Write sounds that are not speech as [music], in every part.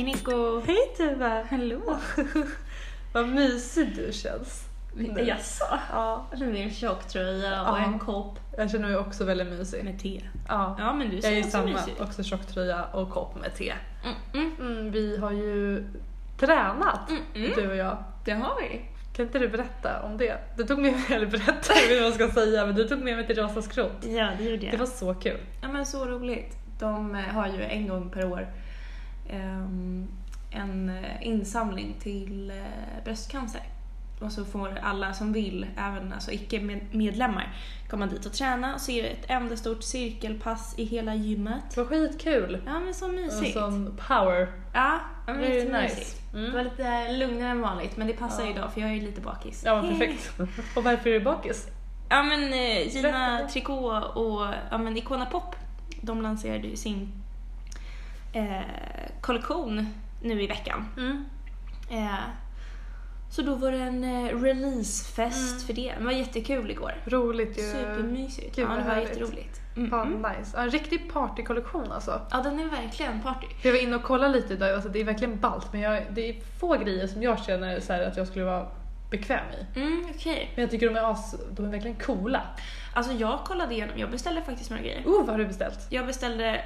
Hej Nico! Hej Tuva! Hallå! [laughs] Vad mysig du känns. Nu. Jaså? Ja, Jag känner en tjocktröja och Ja. en kopp jag känner mig också väldigt mysig. med te. Ja. Ja men du Jag ser är ju också samma, mysig också tjocktröja och kopp med te. Mm, mm, Mm, vi har ju tränat, mm, mm. du och jag. Det har vi. Kan inte du berätta om det? Du tog med mig, [laughs] eller berätta, jag vad jag ska säga, men du tog med mig till Rosa skrot. Ja det gjorde jag. Det var så kul. Ja men så roligt. De eh, har ju en gång per år en eh, insamling till eh, bröstcancer. Och så får alla som vill, även alltså icke-medlemmar, komma dit och träna och så är det ett enda stort cirkelpass i hela gymmet. Det var skitkul. Ja men så mysigt. sån power. Ja, men Very jättemysigt. nice. Det Mm. var lite lugnare än vanligt men det passar Ja. idag för jag är ju lite bakis. Ja, men perfekt. [laughs] Och varför är du bakis? Ja men eh, Gina. Tricot och ja, men Icona Pop, de lanserade ju sin eh, kollektion nu i veckan. Mm. Eh, så då var det en eh, releasefest Mm. för det. Det var jättekul igår. Roligt ju. Supermysigt. Gud, ja, det var härligt. jätteroligt. Mm, Fan mm. nice. Ja, en riktig partykollektion alltså. Ja, den är verkligen party. Jag var inne och kollade lite idag, alltså det är verkligen ballt men jag, det är få grejer som jag känner så här att jag skulle vara bekväm i. Mm, okej. Men jag tycker de är, as, de är verkligen coola. Alltså jag kollade igenom, jag beställde faktiskt några grejer. Oh, vad har du beställt? Jag beställde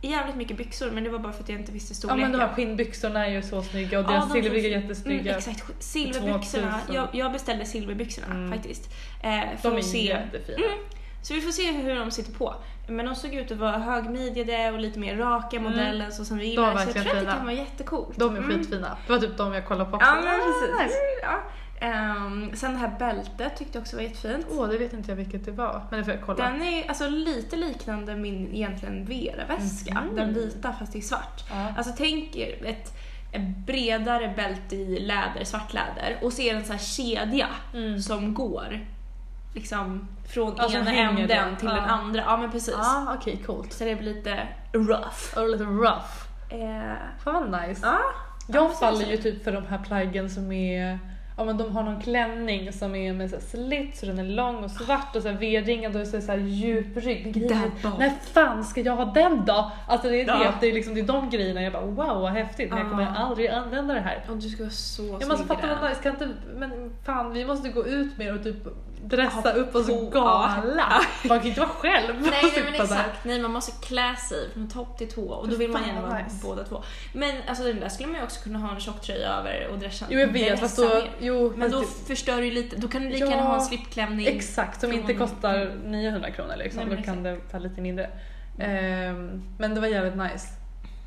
jävligt mycket byxor men det var bara för att jag inte visste Ja storleken. men de här skinnbyxorna är ju så snygga och Ja, deras silvriga är jättesnygga. Mm, exakt, silverbyxorna. 2000. Jag, jag beställde silverbyxorna Mm. faktiskt. Eh, de är se. jättefina. Mm. Så vi får se hur de sitter på. Men de såg ut att vara högmidjade och lite mer raka Mm. modellen så som vi gillar. Så jag tror att det fina. kan vara jättecoolt. De är Mm. skitfina. Det var typ de jag kollade på också. Ja men precis. Ah. Ja. Ehm, sen det här bältet tyckte jag också var jättefint. Åh, det vet inte jag vilket det var. Men det får jag kolla. Den är alltså lite liknande min egentligen Vera-väska. Mhm. Den vita fast i svart. Ja. Alltså tänk er ett, ett bredare bälte i läder, svart läder och så är det en sån här kedja Mm. som går liksom från Ja, som ena änden till Ja. den andra. Ja men precis. ah, okej coolt. Så det blir lite rough. Och lite rough. Eh, Fan vad nice. ja. Jag precis. faller ju typ för de här plaggen som är Ja men de har någon klänning som är med så här slit så den är lång och svart och så här V-ringad och så så här djup rygg. När fan ska jag ha den då? Alltså det är det, Ja. det är liksom det är de grejerna jag bara wow vad häftigt men jag kommer aldrig använda det här. Och du ska vara så snygg i fatta den. vad nice, kan inte, men fan vi måste gå ut mer och typ dressa upp oss gala. [laughs] Man kan inte vara själv och Nej, nej men där. exakt, nej man måste klä sig från topp till tå och då vill man gärna vara nice. båda två. Men alltså den där skulle man ju också kunna ha en tjocktröja över och dressa. Jo jag vet fast då, jo, Men då det- förstör du lite, då kan du lika Ja, gärna ha en slipklänning. Exakt, som inte kostar 900 kronor liksom. Nej, då kan det vara lite mindre. Ehm, men det var jävligt nice.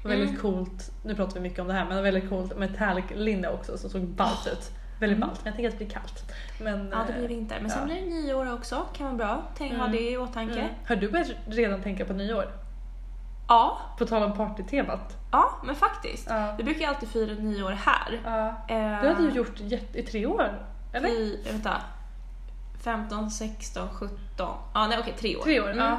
Väldigt Mm. coolt, nu pratar vi mycket om det här, men det var väldigt coolt metallic linne också som såg ballt ut. Väldigt Mm. ballt, men jag tänker att det blir kallt. Men, Ja det blir eh, vinter, men sen ja. blir det nyår också, kan vara bra. Tänk ha Mm. det i åtanke. mm. Har du börjat redan tänka på nyår? Ja, På tal om partytemat. ja men faktiskt. Ja. Vi brukar ju alltid fira nyår här. Ja. Eh, Du hade ju gjort i tre år, eller? I, vänta. 15, 16, 17. Ja, nej okej, tre år. Tre år, Mm. ja.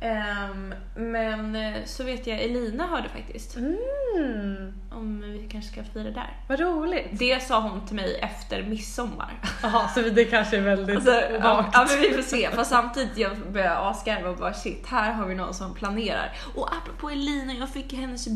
Ehm, men eh, så vet jag Elina hörde faktiskt Mm, om vi kanske ska fira där. vad roligt. Det sa hon till mig efter midsommar. Jaha, så det kanske är väldigt Alltså, vagt. ja men vi får se. Fast samtidigt jag börjar asgarva och bara shit, här har vi någon som planerar. Och apropå Elina, jag fick hennes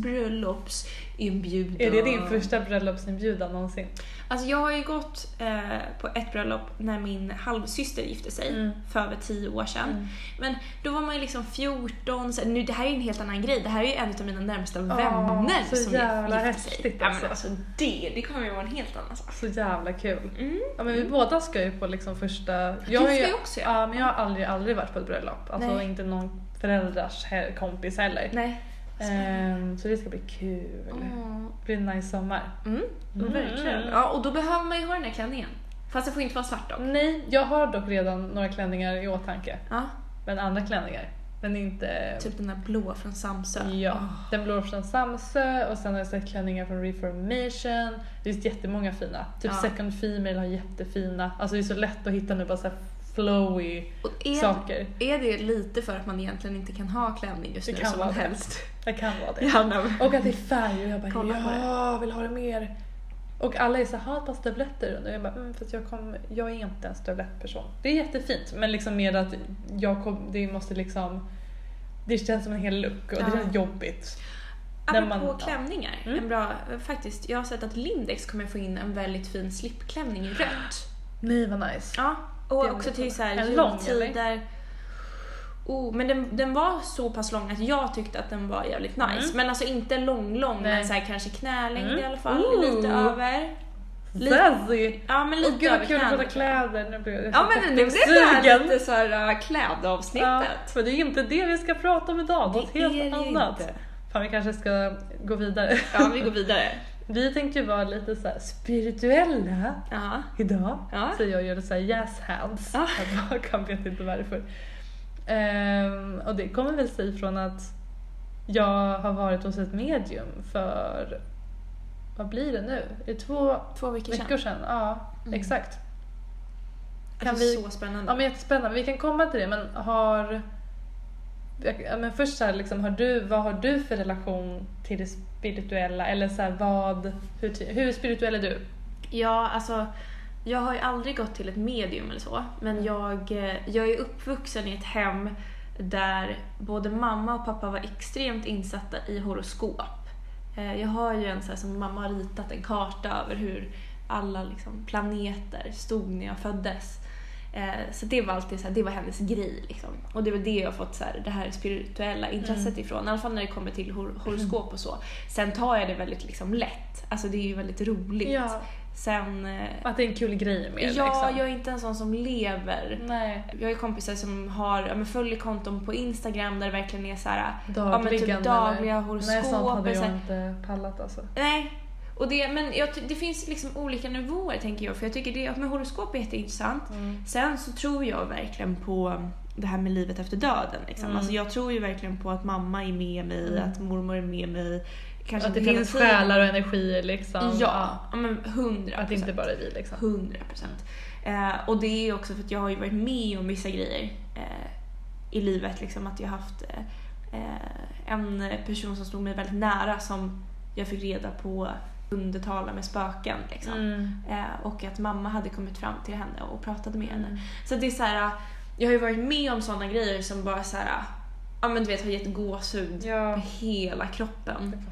bröllopsinbjudan. Är det din första bröllopsinbjudan någonsin? Alltså jag har ju gått eh, på ett bröllop när min halvsyster gifte sig Mm. för över tio år sedan. Mm. Men då var man ju liksom 14, så, nu, det här är ju en helt annan grej. Det här är ju en av mina närmsta Ja, vänner så som jävla gifte sig. häftigt Ja, alltså. men alltså det, det kommer ju vara en helt annan sak. Så jävla kul. Mm. Ja men vi båda ska ju på liksom första... Jag Du ska ju, också ja. ja men jag har aldrig, aldrig varit på ett bröllop. Alltså Nej. inte någon föräldrars kompis heller. Nej. Ehm, så det ska bli kul. Mm. Det blir en nice sommar. Mm. Mm. Verkligen. Ja, och då behöver man ju ha den här klänningen. Fast det får inte vara svart dock. Nej, jag har dock redan några klänningar i åtanke. Ja, Men andra klänningar. Men inte... typ den där blå från Samsö. Ja, Åh. den blå från Samsö och sen har jag sett klänningar från Reformation. Det finns jättemånga fina. Typ Ja. Second Female har jättefina. Alltså det är så lätt att hitta nu bara så här flowy är, saker. är det lite för att man egentligen inte kan ha klänning just Det nu kan som vara man det. helst? Det kan vara det. Ja, Och att det är färg och jag bara Kolla ja, vill ha det mer. Och alla är så här, ha ett par stövletter. Och jag bara, mm, fast jag, kom, jag är inte en stövlettperson. Det är jättefint men liksom mer att jag kom, det måste liksom, det känns som en hel look och det Ja. känns jobbigt. Apropå man- klänningar, Mm. en bra, faktiskt, jag har sett att Lindex kommer få in en väldigt fin slipklänning i rött. [gasps] Nej vad nice. Ja, och Det också till så här jultider. Oh, men den, den var så pass lång att jag tyckte att den var jävligt nice. Mm. Men alltså inte lång lång Nej. men så här, kanske knälängd Mm. i alla fall. Ooh. Lite över. Lite-! Ja men lite Åh gud vad kul att prata kläder. Nu blir jag Ja så men det blev så här lite såhär uh, klädavsnittet. Ja, för det är inte det vi ska prata om idag, något Det helt det annat. inte. Fan vi kanske ska gå vidare. Ja vi går vidare. Vi tänkte ju vara lite så här spirituella Ja. idag. Ja. Så jag gör så här yes hands. Ja. Kan vet inte varför. Ehm, och det kommer väl sig från att jag har varit hos ett medium för, vad blir det nu? Är det två Två veckor sedan. veckor sedan? Ja, Mm. exakt. Kan Alltså, vi- Så spännande. Ja men jättespännande, vi kan komma till det men har ja, men först så här, liksom, har du, vad har du för relation till det spirituella? Eller så här, vad, hur, hur spirituell är du? Ja, alltså jag har ju aldrig gått till ett medium eller så, men jag, eh, jag är uppvuxen i ett hem där både mamma och pappa var extremt insatta i horoskop. Eh, jag har ju en så här som mamma har ritat en karta över hur alla liksom planeter stod när jag föddes. Eh, Så det var alltid så här, det var hennes grej liksom. Och det var det jag har fått så här, det här spirituella intresset Mm. ifrån. I alla fall när det kommer till hor- horoskop och så. Sen tar jag det väldigt liksom lätt. Alltså det är ju väldigt roligt. Sen... eh, Att det är en kul grej med ja, liksom. jag är inte en sån som lever. Nej, Jag har kompisar som har, ja, men följer konton på Instagram där det verkligen är så här. dagligen. men typ dagliga horoskop Nej, sånt hade så jag här- inte pallat alltså. Nej. Och det, men jag, det finns liksom olika nivåer tänker jag. För jag tycker det, att med horoskop är jätteintressant. Sen så tror jag verkligen på det här med livet efter döden. Liksom. Mm. Alltså jag tror ju verkligen på att mamma är med mig, Mm. att mormor är med mig. Kanske Att det finns själar och energier liksom. Ja, men hundra Att det inte bara är vi liksom. 100 procent. Eh, och det är också för att jag har ju varit med om vissa grejer eh, i livet. Liksom att jag har haft eh, eh, en person som stod mig väldigt nära som jag fick reda på kunde tala med spöken. Liksom. Mm. Eh, och att mamma hade kommit fram till henne och pratade med henne. Mm. Så det är så här, jag har ju varit med om sådana grejer som bara så här, ja men du vet har gett gåshud Ja, på hela kroppen.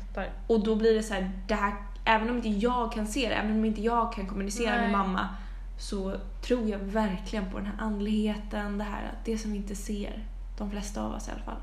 Och då blir det så här, det här, även om inte jag kan se det, även om inte jag kan kommunicera Nej. med mamma, så tror jag verkligen på den här andligheten, det här att det som vi inte ser, de flesta av oss i alla fall.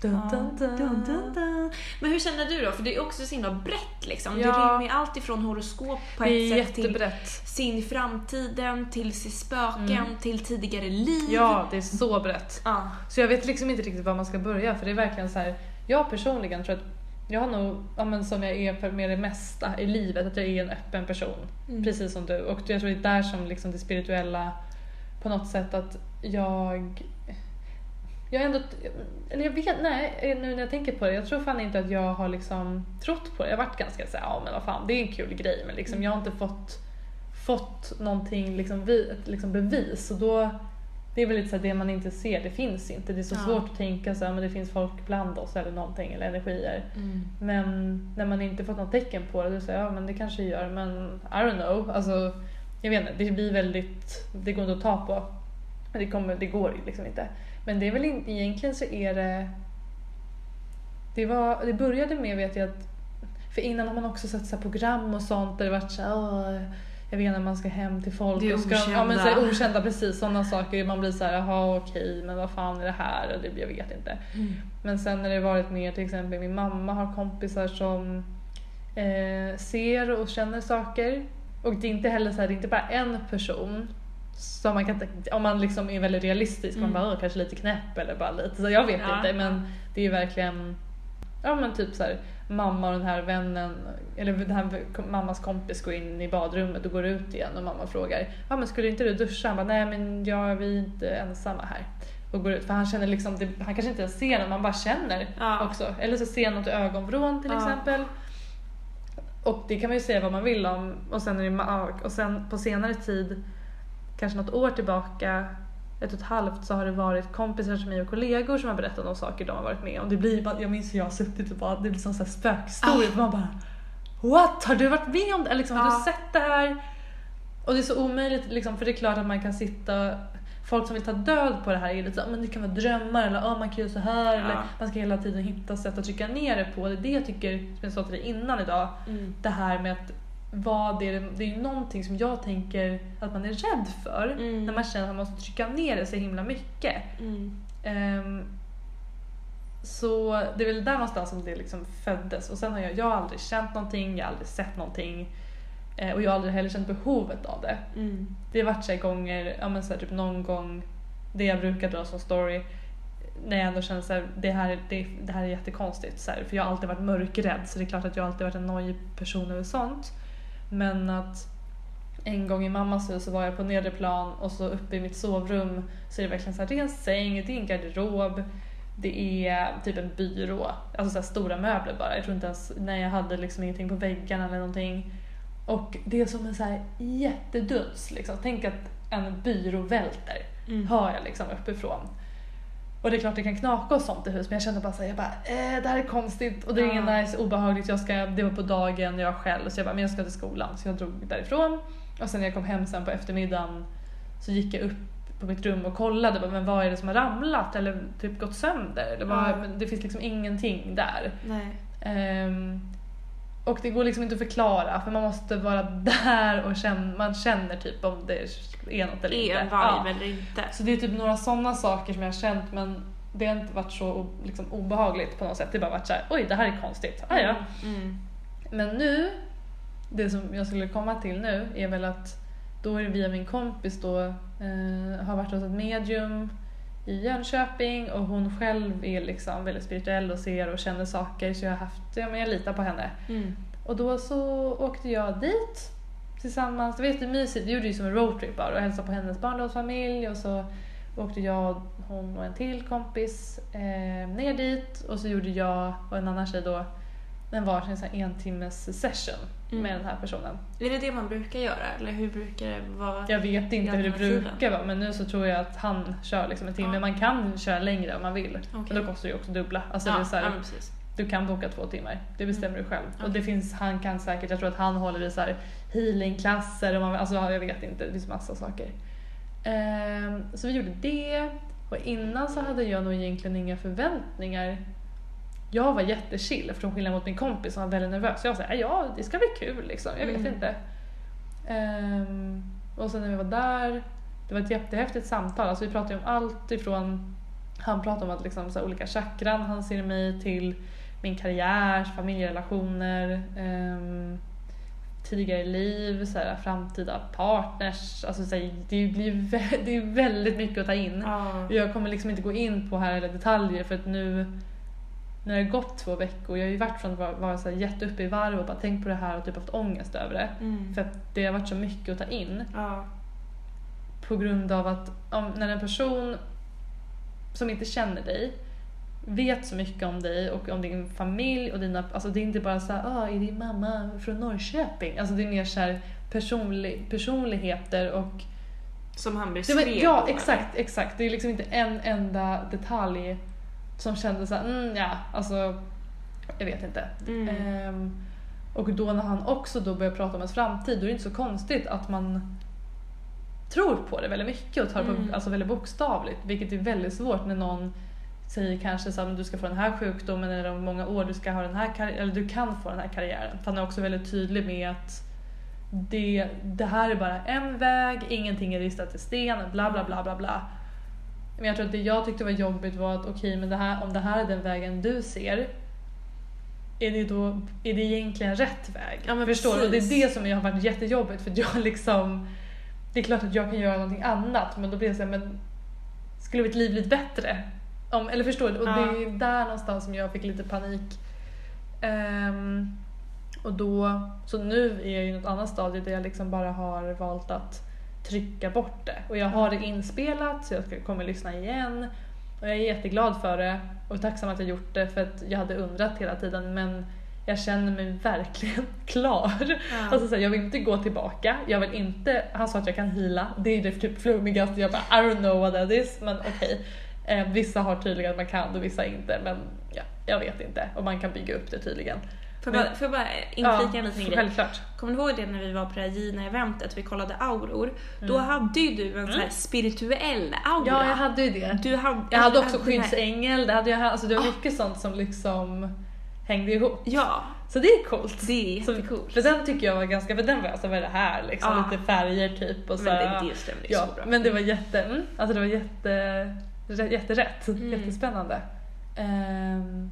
Dun, dun, dun. Men hur känner du då? För det är också så himla brett liksom. Det Ja. rymmer allt ifrån horoskop på Det ett sätt till sin framtiden, till se spöken, Mm. till tidigare liv. Ja, det är så brett. Ja. Så jag vet liksom inte riktigt var man ska börja för det är verkligen så här. Jag personligen tror att jag har nog, ja, men som jag är för med det mesta i livet, att jag är en öppen person. Mm. Precis som du. Och jag tror det är där som liksom det spirituella på något sätt att jag jag ändå, eller jag vet, nej nu när jag tänker på det, jag tror fan inte att jag har liksom trott på det. Jag har varit ganska såhär, ja men vad fan det är en kul grej men liksom jag har inte fått, fått någonting, liksom, vi, ett liksom bevis och då det är väl lite så här, det man inte ser, det finns inte. Det är så Ja. svårt att tänka så här, men det finns folk bland oss eller någonting, eller energier. Mm. Men när man inte fått något tecken på det, då säger ja men det kanske gör, men I don't know. Alltså, jag vet inte, det blir väldigt, det går inte att ta på. Det, kommer, det går liksom inte. Men det är väl in, egentligen så är det, det, var, det började med vet jag att, för innan har man också sett så program och sånt där det varit så här, "Åh, jag vet när man ska hem till folk. Det är och ska, Ja men okända. så här, okända precis, sådana saker. Man blir så här, jaha okej men vad fan är det här? Och det, jag vet inte. Mm. Men sen när det varit mer till exempel min mamma har kompisar som eh, ser och känner saker. Och det är inte heller så här, det är inte bara en person. Som man kan, om man liksom är väldigt realistisk, man Mm. bara "Åh, kanske lite knäpp eller bara lite, så jag vet Ja, inte men det är verkligen Ja men typ så här, mamma och den här vännen, eller den här mammas kompis går in i badrummet och går ut igen och mamma frågar Ja men skulle inte du duscha? Han bara nej men jag, vi är inte ensamma här. Och går ut, för han känner liksom, det, han kanske inte ens ser någon, man bara känner Ja. också. Eller så ser något i ögonvrån till Ja. exempel. Och det kan man ju säga vad man vill om. Och sen, är det, och sen på senare tid, kanske något år tillbaka, ett och ett halvt, så har det varit kompisar till mig och kollegor som har berättat om saker de har varit med om. Det blir, bara- jag minns hur jag har suttit och bara, det blir som så här spökhistoria. Ah. Man bara What? Har du varit med om det? Liksom, Har Ja. du sett det här? Och det är så omöjligt, liksom, för det är klart att man kan sitta folk som vill ta död på det här är lite så, men det kan vara drömmar eller oh, man kan göra så här Ja. eller man ska hela tiden hitta sätt att trycka ner det på. Det är det jag tycker, som jag sa till dig innan idag, Mm. det här med att vad är det, det är ju någonting som jag tänker att man är rädd för Mm. när man känner att man måste trycka ner det så himla mycket. Mm. Ehm, så det är väl där någonstans som det liksom föddes och sen har jag, jag har aldrig känt någonting, jag har aldrig sett någonting eh, och jag har aldrig heller känt behovet av det. Mm. Det har varit så gånger, ja men så här, typ någon gång, det jag brukar dra som story, när jag ändå känner så här, det här, det, det här är jättekonstigt. Så här, för jag har alltid varit mörkrädd så det är klart att jag alltid varit en nojig person över sånt. Men att en gång i mammas hus så var jag på nedre plan och så uppe i mitt sovrum så är det verkligen så här, det är en säng, det är en garderob, det är typ en byrå, alltså så här stora möbler bara. Jag tror inte ens, när jag hade liksom ingenting på väggarna eller någonting. Och det är som en så här jätteduns liksom. Tänk att en byrå välter, Mm. hör jag liksom uppifrån. Och det är klart det kan knaka och sånt i hus men jag kände bara såhär, jag bara eh, det här är konstigt och det är Ja. ingen nice, obehagligt, jag ska, det var på dagen, jag var själv så jag bara, men jag ska till skolan. Så jag drog därifrån och sen när jag kom hem sen på eftermiddagen så gick jag upp på mitt rum och kollade, bara, men vad är det som har ramlat eller typ gått sönder? Vad, Ja. men det finns liksom ingenting där. Nej. Och det går liksom inte att förklara för man måste vara där och känna, man känner typ om det är något eller Är inte. vibe eller inte. Så det är typ några sådana saker som jag har känt men det har inte varit så liksom, obehagligt på något sätt. Det har bara varit såhär, oj det här är konstigt. Ah, ja. Mm. Men nu, det som jag skulle komma till nu är väl att då är det via min kompis då, eh, har varit hos ett medium i Jönköping och hon själv är liksom väldigt spirituell och ser och känner saker så jag har haft, ja men jag litar på henne. Mm. Och då så åkte jag dit tillsammans. Det var jättemysigt. Vi gjorde ju som en roadtrip bara och hälsade på hennes barndomsfamilj och så åkte jag, hon och en till kompis eh, ner dit och så gjorde jag och en annan tjej då en varsin så en timmes session Mm. med den här personen. Är det det man brukar göra eller hur brukar det vara? Jag vet inte hur det brukar vara men nu så tror jag att han kör liksom en timme. Ja. Man kan köra längre om man vill. Okej. Men då kostar det ju också dubbla. Alltså ja, det är så här, ja. Du kan boka två timmar, det bestämmer du själv. Och Okej. det finns, han kan säkert, jag tror att han håller i så här healingklasser och man, alltså jag vet inte, det finns massa saker. Ehm, så vi gjorde det och innan så hade jag nog egentligen inga förväntningar. Jag var jättechill från skillnad mot min kompis som var väldigt nervös. Jag sa ja det ska bli kul liksom, jag vet Mm. inte. Ehm, och sen när vi var där, det var ett jättehäftigt samtal. Alltså vi pratade om allt ifrån, han pratade om att liksom så olika chakran han ser i mig till min karriär, familjerelationer, um, tidigare liv, så här, framtida partners. Alltså, så här, det, blir vä- [laughs] det är väldigt mycket att ta in. Ja. Jag kommer liksom inte gå in på här alla detaljer för att nu när det har gått två veckor, jag har ju varit från att vara, vara så här jätteuppe i varv och bara tänkt på det här och typ haft ångest över det. Mm. För att det har varit så mycket att ta in Ja. på grund av att om, när en person som inte känner dig vet så mycket om dig och om din familj och dina, alltså det är inte bara så här, ah, är din mamma från Norrköping? Alltså det är mer så här personlig, personligheter och Som han beskrev ja, exakt, exakt. Det är liksom inte en enda detalj som kändes såhär, mm, ja, alltså, jag vet inte. Mm. Ehm, och då när han också då börjar prata om ens framtid, då är det inte så konstigt att man tror på det väldigt mycket och tar Mm. på, alltså väldigt bokstavligt, vilket är väldigt svårt när någon säger kanske så här, "Men du ska få den här sjukdomen eller om många år du ska ha den här eller du kan få den här karriären. För han är också väldigt tydlig med att det, det här är bara en väg, ingenting är ristat i sten, bla bla bla bla bla. Men jag tror att det jag tyckte var jobbigt var att okej, men det här, om det här är den vägen du ser, är det då är det egentligen rätt väg? Ja, Förstår du? Och det är det som har varit jättejobbigt för jag [laughs] liksom det är klart att jag kan göra någonting annat men då blir det såhär, men skulle mitt liv bli bättre? Om, eller förstår du? Och Ja. det är där någonstans som jag fick lite panik. Ehm, och då, så nu är jag i något annat stadie där jag liksom bara har valt att trycka bort det. Och jag har det inspelat så jag kommer lyssna igen. Och jag är jätteglad för det och tacksam att jag gjort det för att jag hade undrat hela tiden men jag känner mig [laughs] verkligen klar. Ja. Alltså så här, jag vill inte gå tillbaka, jag vill inte, han sa att jag kan hila, det är det typ flummigaste, jag bara I don't know what that is men okej. Eh, vissa har tydligen att man kan och vissa inte men ja, jag vet inte och man kan bygga upp det tydligen. Får jag bara, får jag bara inflika en liten grej? Självklart. Kommer du ihåg det när vi var på det här Gina-eventet vi kollade auror? Då Mm. hade ju du en så här spirituell aura. Ja, jag hade ju det. du hade, Jag hade också här- skyddsängel, det, hade jag, alltså det var Ah. mycket sånt som liksom hängde ihop. Ja, Så det är coolt. det är jättecoolt. För den tycker jag var ganska, för den var alltså vad är det här liksom, Ja. lite färger typ och så men det, det stämmer ju Ja, så bra. men det var jätte, mm, alltså det var jätte, rä- jätterätt, Mm. jättespännande. Ehm,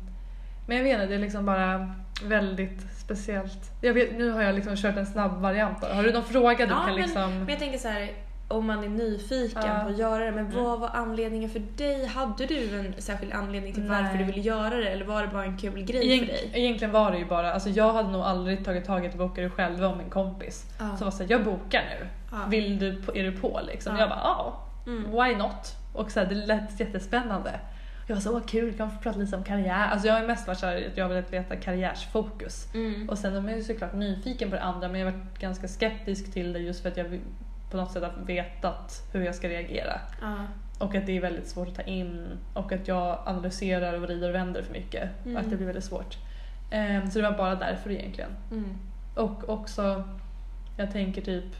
men jag vet inte, det är liksom bara väldigt speciellt. Jag vet, nu har jag liksom kört en snabb variant. Har du någon fråga du Ja, kan men- liksom... Men jag tänker så här, om man är nyfiken Ja. på att göra det, men Mm. vad var anledningen för dig? Hade du en särskild anledning till varför Nej. du ville göra det eller var det bara en kul grej Egent, för dig? egentligen var det ju bara, alltså jag hade nog aldrig tagit tag i att boka det själv om en kompis. Ja. Som var såhär, jag bokar nu. Ja. Vill du, är du på liksom? Ja. Jag bara, ja. Mm. Why not? Och så här, det lät jättespännande. Jag var så, åh kul, kan få prata lite om karriär? Alltså jag har mest varit såhär, att jag har velat veta karriärsfokus. Mm. Och sen är man ju såklart nyfiken på det andra men jag har varit ganska skeptisk till det just för att jag på något sätt har vetat hur jag ska reagera. Ja. Och att det är väldigt svårt att ta in och att jag analyserar och vrider och vänder för mycket. Mm. Att det blir väldigt svårt. Ehm, så det var bara därför egentligen. Mm. Och också, jag tänker typ,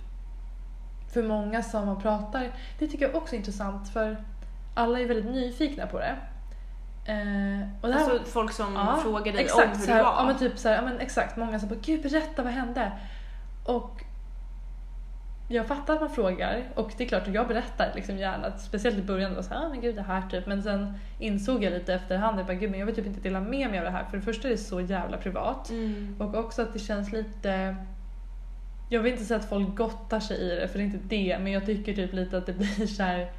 för många som man pratar, det tycker jag också är intressant för alla är väldigt nyfikna på det. Eh, och det här, Alltså folk som Ja, frågar dig exakt, om hur här, det var. Ja men typ så här, ja men exakt, många som bara gud berätta vad hände? Och jag fattar att man frågar och det är klart att jag berättar liksom gärna, speciellt i början, var så här, ah, men gud det här typ, men sen insåg jag lite efterhand, jag bara gud men jag vill typ inte dela med mig av det här för det första är det så jävla privat Mm. och också att det känns lite jag vill inte säga att folk gottar sig i det, för det är inte det, men jag tycker typ lite att det blir så här.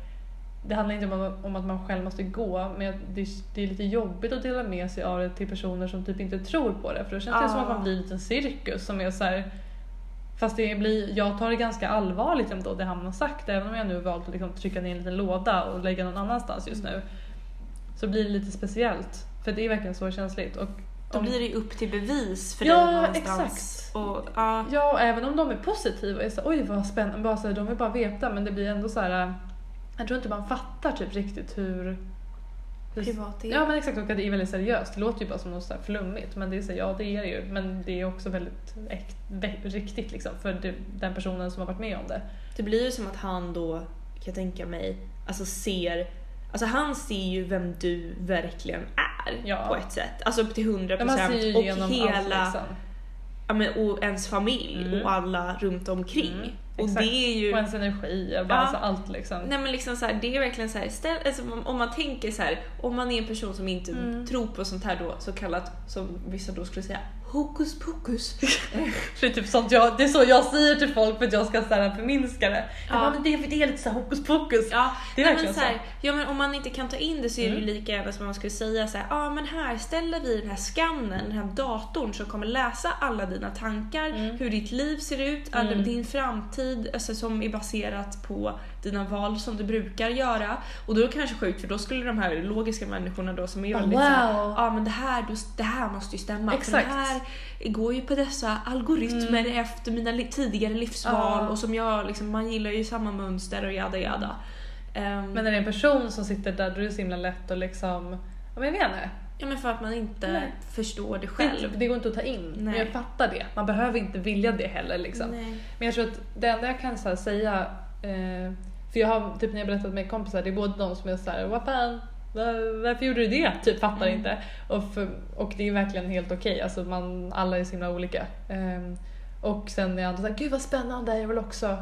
Det handlar inte om, om att man själv måste gå, men det, det är lite jobbigt att dela med sig av det till personer som typ inte tror på det, för då känns det som att Ah. man blir en liten cirkus som är så här. Fast det blir, jag tar det ganska allvarligt ändå det han har sagt, även om jag nu valt att liksom trycka ner en liten låda och lägga någon annanstans just nu. Så blir det lite speciellt, för det är verkligen så känsligt. Och Då blir det ju upp till bevis för Ja, dig någonstans. exakt. Och, ja. Ja, och även om de är positiva, är så, oj vad spännande, bara så här, de vill bara veta men det blir ändå så här. Jag tror inte man fattar typ riktigt hur... Privat är. Ja men exakt, och att det är väldigt seriöst. Det låter ju bara som något så här flummigt men det är så, ja det är det ju. Men det är också väldigt äkt, riktigt liksom för det, den personen som har varit med om det. Det blir ju som att han då, kan jag tänka mig, alltså ser Alltså han ser ju vem du verkligen är Ja. på ett sätt. Alltså upp till 100% Men man ser ju och hela, allt liksom. ja, men, och ens familj Mm. och alla runt omkring. Mm, och det är ju... Och ens energi och bara Ja. så allt liksom. Nej men liksom så här, det är verkligen så här, ställ, alltså, om- om man tänker så här, om man är en person som inte Mm. tror på sånt här då, så kallat, som vissa då skulle säga, hokus pokus. [laughs] Det är typ sånt jag, det är så jag säger till folk för att jag ska så här förminska det. Ja. bara, men det, det är lite så här hokus pokus. Ja, Det är nej, verkligen men så. Här, ja, men om man inte kan ta in det så är det ju Mm. lika gärna som man skulle säga så ja ah, men här ställer vi den här skannen, den här datorn som kommer läsa alla dina tankar, Mm. hur ditt liv ser ut, alla, Mm. din framtid, alltså, som är baserat på dina val som du brukar göra. Och då är det kanske sjukt för då skulle de här logiska människorna då som är väldigt här, wow. ja men det här, det här måste ju stämma. Exakt. För det här går ju på dessa algoritmer efter mina li- tidigare livsval Mm. Ja. och som jag, liksom, man gillar ju samma mönster och jada jada. Ehm, Men när det är en person som sitter där då är det så himla lätt att liksom, ja men jag vet inte. Ja men för att man inte Nej. förstår det Det, själv. det går inte att ta in. Men Nej. jag fattar det. Man behöver inte vilja det heller liksom. Men jag tror att det enda jag kan så säga, eh, för jag har typ när jag berättat med kompisar, det är både de som är såhär, vad fan, var, varför gjorde du det? Typ fattar Mm. inte. Och, för, och det är verkligen helt okej, alltså man, alla är så himla olika. Ehm, och sen är andra såhär, gud vad spännande, jag vill också.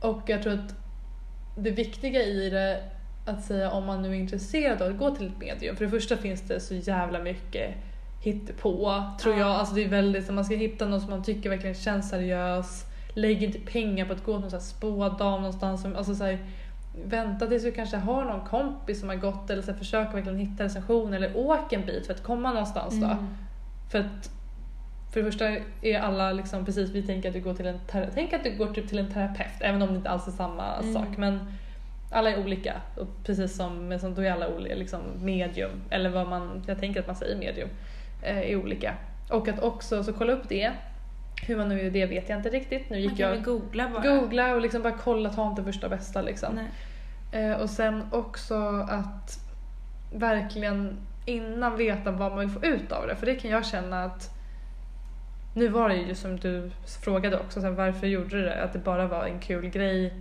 Och jag tror att det viktiga i det, att säga om man nu är intresserad av att gå till ett medium, för det första finns det så jävla mycket hittepå, tror Ja. jag. Alltså det är väldigt, så man ska hitta någon som man tycker verkligen känns seriös. Lägg inte pengar på att gå till någon spådam någonstans. Som, alltså så här, vänta tills du kanske har någon kompis som har gått eller så här, försök verkligen hitta recension eller åk en bit för att komma någonstans då. Mm. För att för det första är alla liksom precis, vi tänker att du går till en tänk att du går typ till en terapeut även om det inte alls är samma Mm. sak. Men alla är olika och precis som, men som då är alla olika, liksom medium eller vad man, jag tänker att man säger medium, eh, är olika. Och att också så kolla upp det. Hur man nu gör det vet jag inte riktigt. Nu Man gick kan väl jag googla bara. googla och liksom bara kolla, ta inte första bästa liksom. Eh, och sen också att verkligen innan veta vad man vill få ut av det. För det kan jag känna att nu var det ju som du frågade också, så här, varför gjorde du det? Att det bara var en kul grej.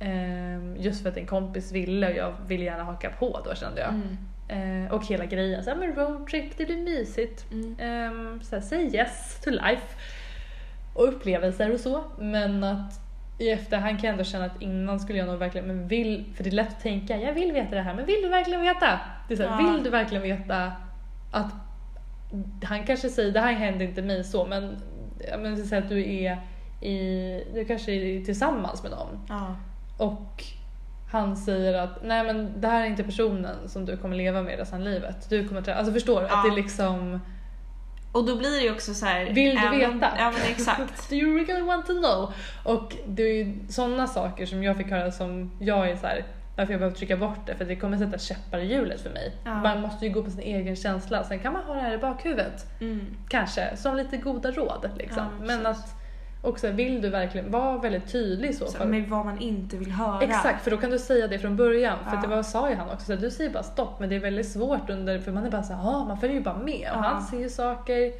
Ehm, just för att en kompis ville och jag ville gärna haka på då kände jag. Mm. Eh, och hela grejen, så här, men roadtrip, det blir mysigt. Mm. Um, så här, say yes to life. Och upplevelser och så. Men att i efterhand kan jag ändå känna att innan skulle jag nog verkligen, men vill, för det är lätt att tänka, jag vill veta det här, men vill du verkligen veta? Det är så här, Ja. Vill du verkligen veta att han kanske säger, det här händer inte mig så, men, men så att du är i, du kanske är tillsammans med någon Ja. och han säger att nej men det här är inte personen som du kommer leva med resten av livet. Du kommer träffa, alltså förstår du? Att Ja. det är liksom, Och då blir det ju också så här. vill du även- veta? Ja men exakt. [laughs] Do you really want to know? Och det är ju sådana saker som jag fick höra som jag är så här, varför jag behöver trycka bort det för det kommer sätta käppar i hjulet för mig. Ja. Man måste ju gå på sin egen känsla, sen kan man ha det här i bakhuvudet. Mm. Kanske, som lite goda råd liksom. Ja, Men precis. att också, vill du verkligen vara väldigt tydlig i så Så, fall. med vad man inte vill höra. Exakt, för då kan du säga det från början. För Ja. det var, sa ju han också, så här, du säger bara stopp men det är väldigt svårt under, för man är bara ah, man följer ju bara med och Ja. han ser ju saker.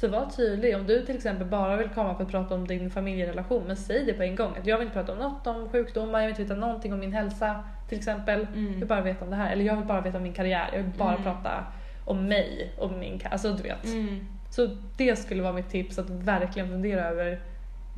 Så var tydlig, om du till exempel bara vill komma för att prata om din familjerelation, men säg det på en gång. Att jag vill inte prata om något om sjukdomar, jag vill inte veta någonting om min hälsa till exempel. Jag Mm. vill bara veta om det här. Eller jag vill bara veta om min karriär, jag vill bara Mm. prata om mig och min Alltså du vet. Mm. Så det skulle vara mitt tips, att verkligen fundera över,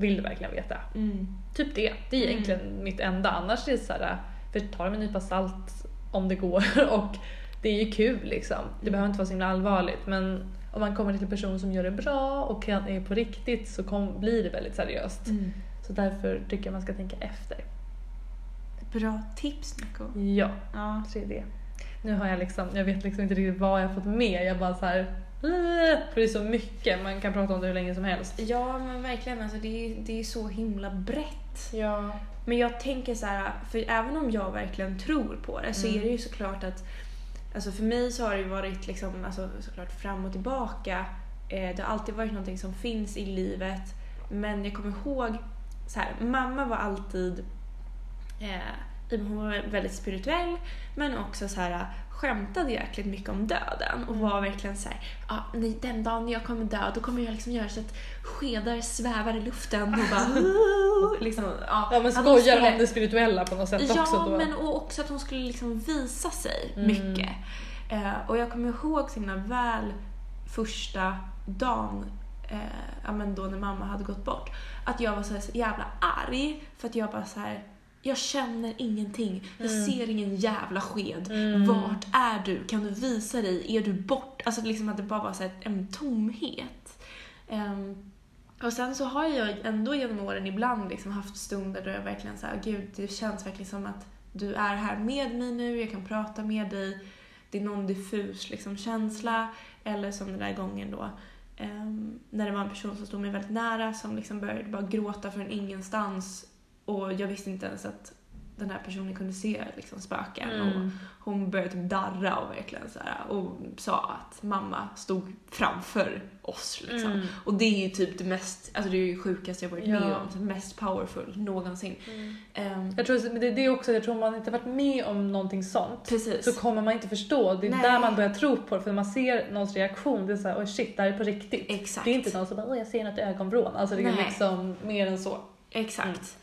vill du verkligen veta? Mm. Typ det. Det är Mm. egentligen mitt enda. Annars är det så här, för ta det med en nypa salt om det går. [laughs] Och det är ju kul liksom. Det behöver inte vara så himla allvarligt. Men om man kommer till en person som gör det bra och kan, är på riktigt så kom, blir det väldigt seriöst. Mm. Så därför tycker jag man ska tänka efter. Bra tips Nico. Ja, Ja. så är det. Nu har jag liksom, jag vet liksom inte riktigt vad jag fått med. Jag bara så här, för det är så mycket. Man kan prata om det hur länge som helst. Ja men verkligen, alltså, det, är, det är så himla brett. Ja. Men jag tänker så här, för även om jag verkligen tror på det så Mm. är det ju såklart att Alltså för mig så har det ju varit liksom, alltså, såklart fram och tillbaka. Eh, det har alltid varit någonting som finns i livet. Men jag kommer ihåg, så här, mamma var alltid eh, hon var väldigt spirituell men också så här skämtade jäkligt mycket om döden och var verkligen så här, ah, nej, den dagen jag kommer dö då kommer jag liksom göra så att skedar svävar i luften och bara [laughs] liksom, ja, Ja men skojar skulle- om det spirituella på något sätt Ja, också då. men och också att hon skulle liksom visa sig Mm. mycket. Eh, och jag kommer ihåg så himla väl första dagen eh, ja, men då när mamma hade gått bort. Att jag var så jävla arg för att jag bara så här. Jag känner ingenting. Jag Mm. ser ingen jävla sked. Mm. Vart är du? Kan du visa dig? Är du bort? Alltså liksom att det bara var så här, en tomhet. Ehm, och sen så har jag ändå genom åren ibland liksom haft stunder då jag verkligen säger gud det känns verkligen som att du är här med mig nu, jag kan prata med dig. Det är någon diffus liksom känsla. Eller som den där gången då ehm, när det var en person som stod mig väldigt nära som liksom började bara gråta från ingenstans och jag visste inte ens att den här personen kunde se liksom spöken. Och Mm. hon började typ darra och verkligen så här, och sa att mamma stod framför oss. Liksom. Mm. Och det är ju typ det mest, alltså det är ju sjukaste jag varit Ja. med om. Mest powerful någonsin. Ehm, Jag tror men det är det också, jag tror om man inte varit med om någonting sånt precis. så kommer man inte förstå. Det är Nej. där man börjar tro på det, för när man ser någons reaktion, det är såhär oj shit, det här är på riktigt. Exakt. Det är inte någon som bara åh jag ser något i ögonvrån. Alltså det är Nej. liksom mer än så. Exakt.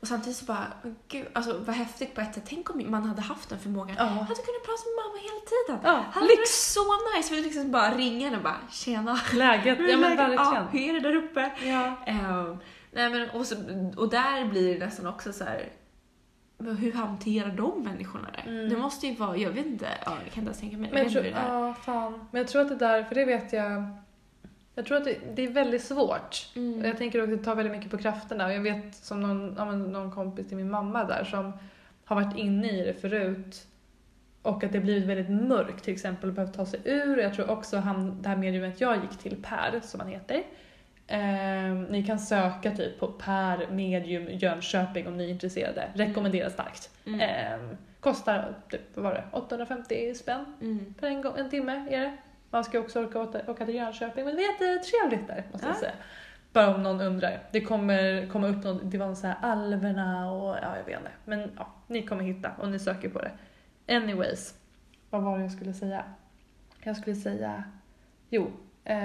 Och samtidigt så bara, gud, alltså vad häftigt på ett sätt. Tänk om man hade haft den förmågan. Ja. Jag hade kunnat prata med mamma hela tiden. Ja, hade lyx. varit så nice. För liksom bara ringa henne och bara, tjena. Läget, ja men Ja, verkligen. hur är det där uppe? Ja. Ehm, nej men, och, så, och där blir det nästan också så här. Hur hanterar de människorna det? Mm. Det måste ju vara, jag vet inte, ja, jag kan inte ens tänka mig. Men jag tror, hur är. ja fan. Men jag tror att det där, för det vet jag, jag tror att det, det är väldigt svårt. Mm. Jag tänker också att det tar väldigt mycket på krafterna. Och jag vet som någon, ja, någon kompis till min mamma där som har varit inne i det förut. Och att det blivit väldigt mörkt till exempel och behövt ta sig ur. Jag tror också han, det här mediumet jag gick till, Per som han heter. Eh, ni kan söka typ på Per Medium Jönköping om ni är intresserade. Rekommenderar starkt. Mm. Eh, kostar typ, vad var det, 850 spänn Mm. per en, gång, en timme är det. Man ska också orka åka, åka till Jönköping, men det är jättetrevligt där måste jag Ja. säga. Bara om någon undrar. Det kommer komma upp någon, det var sån här alverna och ja, jag vet inte. Men ja, ni kommer hitta och ni söker på det. Anyways, vad var det jag skulle säga? Jag skulle säga, jo, eh,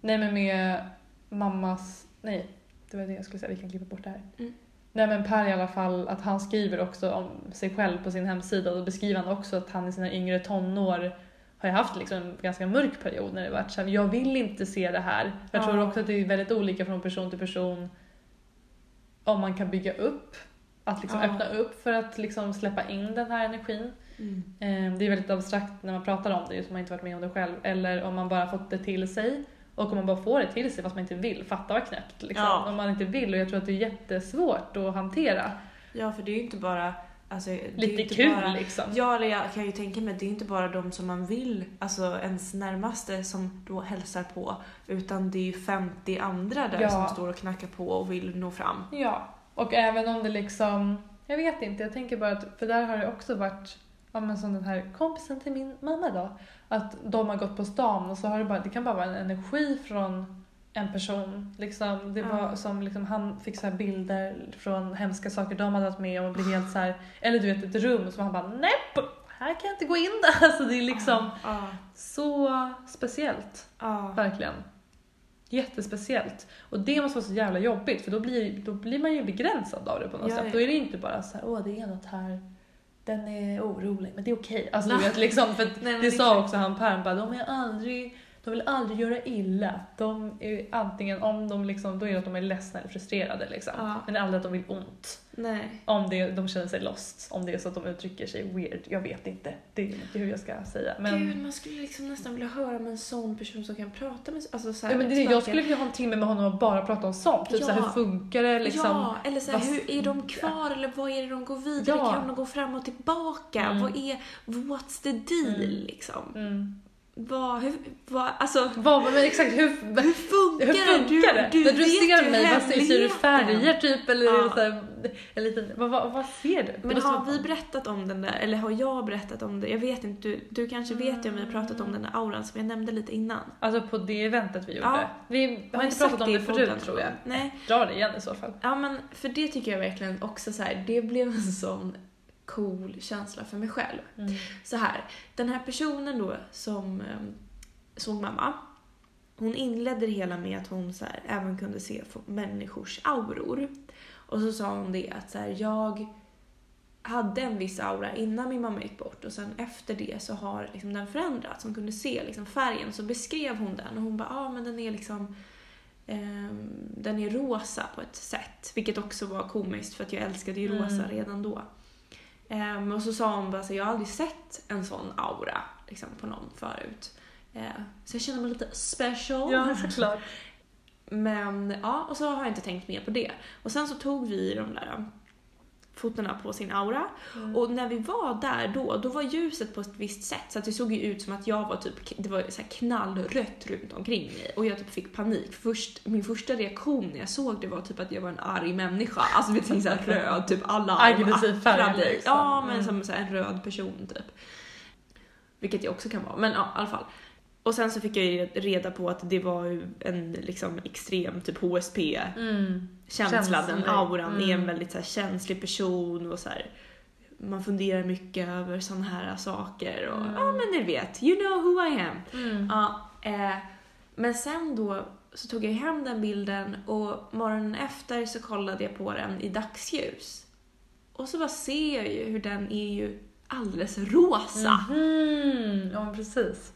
Nej men med mammas, nej det var det jag skulle säga, vi kan klippa bort det här. Mm. Nej men Per i alla fall, att han skriver också om sig själv på sin hemsida och då beskriver han också att han i sina yngre tonår har jag haft liksom en ganska mörk period när det varit så här, jag vill inte se det här. Jag tror också att det är väldigt olika från person till person om man kan bygga upp, att liksom öppna upp för att liksom släppa in den här energin. Mm. Eh, Det är väldigt abstrakt när man pratar om det, just om man inte varit med om det själv. Eller om man bara fått det till sig. Och om man bara får det till sig fast man inte vill, fatta vad knäppt. Liksom. Ja. Om man inte vill och jag tror att det är jättesvårt att hantera. Ja, för det är ju inte bara... Alltså, det är ju Lite kul bara, liksom. Ja, eller jag kan ju tänka mig att det är inte bara de som man vill, alltså ens närmaste som då hälsar på, utan det är ju 50 andra där Ja. som står och knackar på och vill nå fram. Ja, och även om det liksom, jag vet inte, jag tänker bara att, för där har det också varit, ja men som den här kompisen till min mamma då, att de har gått på stan och så har det bara, det kan bara vara en energi från en person. Liksom, det var Ja. som liksom, han fick så här bilder från hemska saker de hade varit med om och blev helt så här, eller du vet ett rum som han bara nej, här kan jag inte gå in där. [laughs] Alltså det är liksom Ja, så speciellt. Verkligen. Jättespeciellt. Och det måste vara så jävla jobbigt för då blir, då blir man ju begränsad av det på något Ja, sätt. ja. Då är det inte bara så här, åh det är något här, den är orolig, men det är okej. Alltså Nej. vet liksom, för Nej, det sa också han Per, han bara, de är aldrig, de vill aldrig göra illa. De är antingen, om de liksom, då är det att de är ledsna eller frustrerade liksom. Ja. Men aldrig att de vill ont. nej. Om det, de känner sig lost, om det är så att de uttrycker sig weird. Jag vet inte, det är inte hur jag ska säga. Men, Gud, man skulle liksom nästan vilja höra med en sån person som kan prata med alltså så här, Ja, men det, är det. jag skulle vilja ha en timme med honom och bara prata om sånt. Typ Ja. så här, hur funkar det liksom? Ja, eller så här, vad- hur är de kvar eller vad är det de går vidare? Ja. Kan de gå fram och tillbaka? Mm. Vad är, what's the deal Mm. liksom? Mm. Vad, hur, vad, alltså, Vad, men exakt hur, hur funkar, hur funkar det? Du, du När du ser mig, vad ser, ser du färger typ? Eller Ja. så här, en liten, vad, vad, vad ser du? Men har vi berättat om den där, eller har jag berättat om det? Jag vet inte, du, du kanske vet ju om vi har pratat om den där auran som jag nämnde lite innan. Alltså på det eventet vi gjorde. Ja. Vi har jag inte pratat om det podden förut tror jag. Nej, Dra det igen i så fall. Ja men för det tycker jag verkligen också så här, det blev en sån cool känsla för mig själv. Mm. Så här, den här personen då som eh, såg mamma, hon inledde det hela med att hon så här, även kunde se människors auror. Och så sa hon det att så här, jag hade en viss aura innan min mamma gick bort och sen efter det så har liksom den förändrats. Hon kunde se liksom färgen så beskrev hon den och hon bara, ja ah, men den är liksom ehm, den är rosa på ett sätt, vilket också var komiskt för att jag älskade ju rosa Mm. redan då. Ehm, och så sa hon bara så jag har aldrig sett en sån aura liksom, på någon förut. Ehm, så jag känner mig lite special. Ja, såklart. [laughs] Men ja, och så har jag inte tänkt mer på det. Och sen så tog vi de där um, fotona på sin aura. Mm. Och när vi var där då, då var ljuset på ett visst sätt så att det såg ju ut som att jag var typ, det var så här knallrött runt omkring mig och jag typ fick panik. Först, min första reaktion när jag såg det var typ att jag var en arg människa. Alltså vi tänkte såhär röd, typ alla Aggressiv färg, liksom. Ja, men Mm. som så här en röd person typ. Vilket jag också kan vara, men ja i alla fall. Och sen så fick jag reda på att det var en liksom extrem typ HSP Mm. den auran är en Mm. väldigt så här, känslig person och så här, man funderar mycket över sådana här saker och Mm. ja men ni vet, you know who I am. Mm. Ja, eh, men sen då så tog jag hem den bilden och morgonen efter så kollade jag på den i dagsljus. Och så bara ser jag ju hur den är ju alldeles rosa. Mhm. Ja, precis.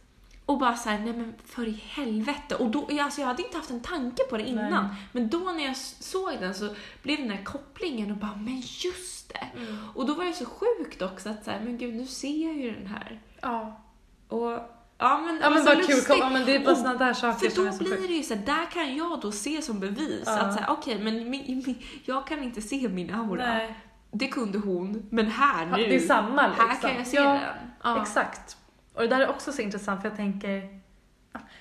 Och bara såhär, nej men för i helvete. Och då, alltså jag hade inte haft en tanke på det innan. Nej. Men då när jag såg den så blev den här kopplingen och bara, men just det. Mm. Och då var det så sjukt också att såhär, men gud nu ser jag ju den här. Ja. Och ja men, Ja men så kul, kom, ja, men det är bara sådana där saker För som då är så blir det ju så här, där kan jag då se som bevis Ja. att såhär, okej men min, min, jag kan inte se min aura. Nej. Det kunde hon, men här nu, Det är samma liksom. här kan jag se ja, den. Ja. Exakt. Och det där är också så intressant för jag tänker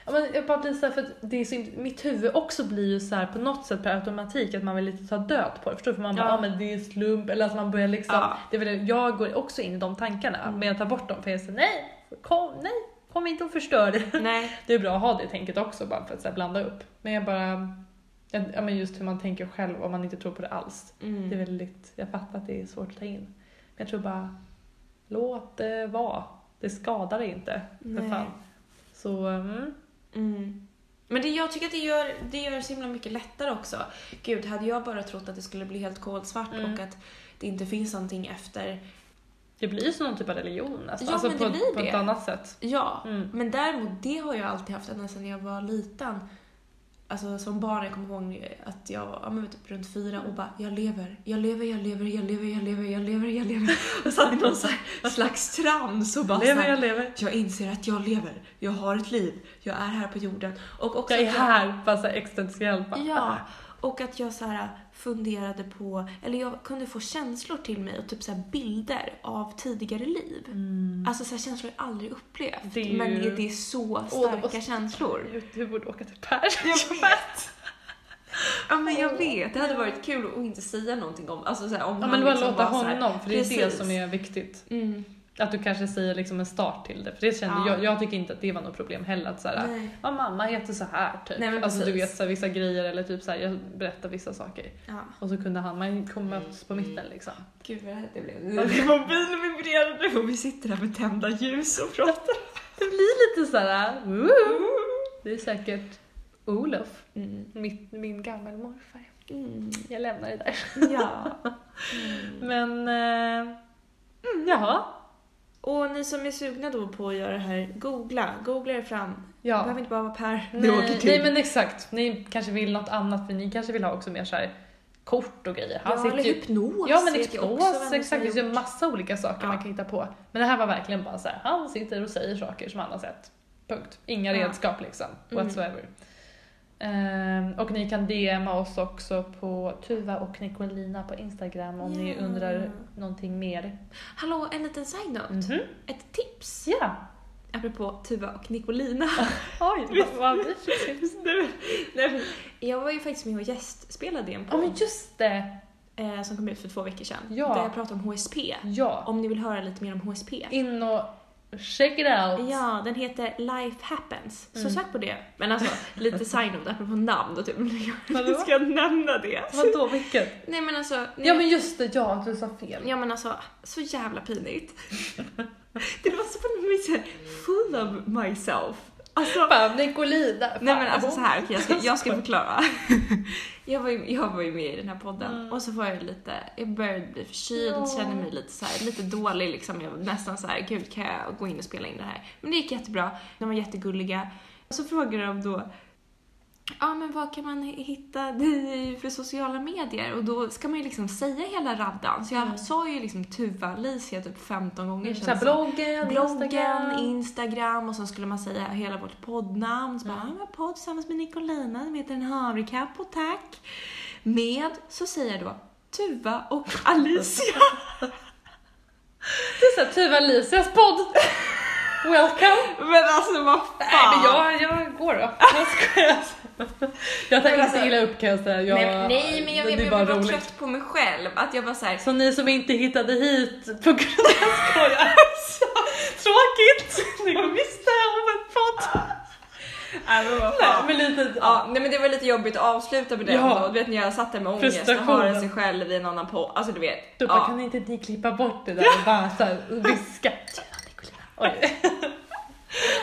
Ja, men jag bara blir så här, för det är så, mitt huvud också blir ju så här på något sätt per automatik att man vill lite ta död på det. Förstår du? För man bara, Ja. ja men det är slump, eller att man börjar liksom, Ja. det är väl, jag går också in i de tankarna, Mm. men jag tar bort dem för jag säger nej, kom, nej, kom inte och förstör det. Nej. [laughs] Det är bra att ha det tänket också bara för att så här, blanda upp. Men jag bara, ja, men just hur man tänker själv om man inte tror på det alls. Mm. Det är väldigt, jag fattar att det är svårt att ta in. Men jag tror bara, låt det vara. Det skadar dig inte, för Nej. fan. Så, mm, Mm. Men det, jag tycker att det gör, det gör så himla mycket lättare också. Gud, hade jag bara trott att det skulle bli helt kolsvart Mm. och att det inte finns någonting efter. Det blir ju som någon typ av religion nästan. Ja, alltså men på, på ett annat sätt. Ja, Mm. men däremot det har jag alltid haft ända sedan jag var liten. Alltså som barn, jag kommer ihåg att jag var ja, men typ runt fyra och bara jag lever, jag lever, jag lever, jag lever, jag lever, jag lever, jag lever. [laughs] Och satt i någon så slags trans och bara så Lever jag lever. jag inser att jag lever, jag har ett liv, jag är här på jorden. Och också Jag är här, bara såhär existentiellt. bara, Ja, och att jag så här funderade på, eller jag kunde få känslor till mig och typ så bilder av tidigare liv. Mm. Alltså så känslor jag aldrig upplevt. Det ju- Men det är så starka var- känslor. Du, borde åka till Per. Jag vet! Ja men jag vet, det hade varit kul att inte säga någonting om, alltså så här, om Ja men bara liksom låta honom, för det är det som är viktigt. Mm, Att du kanske säger liksom en start till det. För det kände Ja. jag, jag tycker inte att det var något problem heller. Att såhär, nej. ja mamma heter så här typ. Nej, alltså du vet så här, vissa grejer eller typ så här, jag berättar vissa saker. Ja, Och så kunde han, man kom mötas på mitten liksom. gud vad det blev. Mobilen vibrerade och vi sitter här med tända ljus och pratar. Det blir lite såhär, woo! Det är säkert Olof, Mm. mitt, min gammelmorfar. Mm. Jag lämnar det där. Ja. Mm. [laughs] Men, eh, mm, jaha. Och ni som är sugna då på att göra det här, googla. Googla er fram. Det Ja. behöver inte bara vara Per. Det åker Nej, till. nej men exakt, ni kanske vill något annat för ni kanske vill ha också mer så här kort och grejer. Han ja, sitter eller ju hypnos. Ja men hypnos, exakt. Det finns ju massa olika saker Ja. man kan hitta på. Men det här var verkligen bara så här, han sitter och säger saker som han har sett. Punkt. Inga Ja. redskap liksom, Mm. Ehm, och ni kan DMa oss också på Tuva och Nicolina på Instagram om ni Ja. undrar någonting mer. Hallå, en liten side-note. Mhm. Ett tips. Ja! Apropå Tuva och Nicolina. [laughs] Oj, vad, vad vi fick. [laughs] Nej, men jag var ju faktiskt med och gästspelade i en Ja podd men just det! eh, som kom ut för två veckor sedan. Ja. Där jag pratade om HSP. Ja. Om ni vill höra lite mer om HSP. In och check it out! Ja, den heter Life Happens. Så Mm. sök på det. Men alltså, lite side-note apropå namn då typ. [laughs] Vadå? Ska jag nämna det? Vadå, vilket? Nej men alltså. nej, Ja men just det, ja du sa fel. Ja men alltså, så jävla pinigt. [laughs] det var så på mig full of myself. Alltså, Fan, Nicolina! Fan, nej men alltså så här, okej, jag, ska, jag ska förklara. [laughs] jag, var ju, jag var ju med i den här podden Mm. och så var jag lite, jag började bli förkyld, Ja. kände mig lite så här, lite dålig liksom. Jag var nästan så här, gud kan jag gå in och spela in det här? Men det gick jättebra, de var jättegulliga. Och så frågade de då, ja men vad kan man hitta dig [laughs] för sociala medier? Och då ska man ju liksom säga hela raddan. Så jag Mm. sa ju liksom Tuva Alicia typ 15 gånger. Så här, bloggen, Bloggen, Instagram. Instagram och så skulle man säga hela vårt poddnamn. Så bara, Mm. mm. jag podd tillsammans med Nicolina, som heter en havrekapp och tack. Med, så säger jag då, Tuva och [laughs] Alicia. Det är såhär Tuva Alicias podd. [laughs] Welcome. men alltså vad fan. Nej men jag, jag går då. Jag skojar. Jag tar Men inte alltså- illa upp kan jag säga. Jag, nej, nej men jag, det jag, jag bara var roligt. trött på mig själv. Att jag var såhär, Så ni som inte hittade hit på grund av... Jag [laughs] skojar. Tråkigt! Ni går miste om en podd. nej men Nej lite... Ja, nej men det var lite jobbigt att avsluta med det Ja. Du vet när jag satt där med ångest och hörde sig själv i en annan podd. Alltså du vet. Då bara, ja. kan inte ni klippa bort det där och bara såhär viska? [laughs] Oj. [laughs]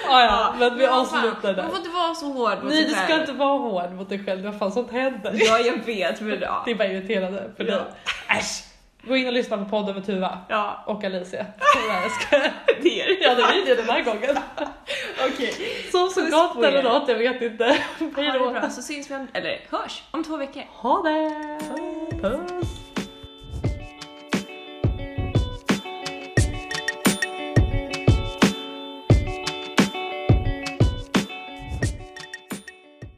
Ja, ja, men vi avslutar där. Man får inte vara så hård mot Nej du ska inte vara hård mot dig själv, vad fan sånt händer. Ja jag vet men ja. Det är bara irriterande för Ja. dig. Äsch! Gå in och lyssna på podden med Tuva Ja, och Alicia. [laughs] Det är det. Ja det blir det den här gången. [laughs] Okej. Sov så Puss gott eller er. något, jag vet inte. Hej då. bra så syns vi om, eller hörs om två veckor. Ha det! Puss.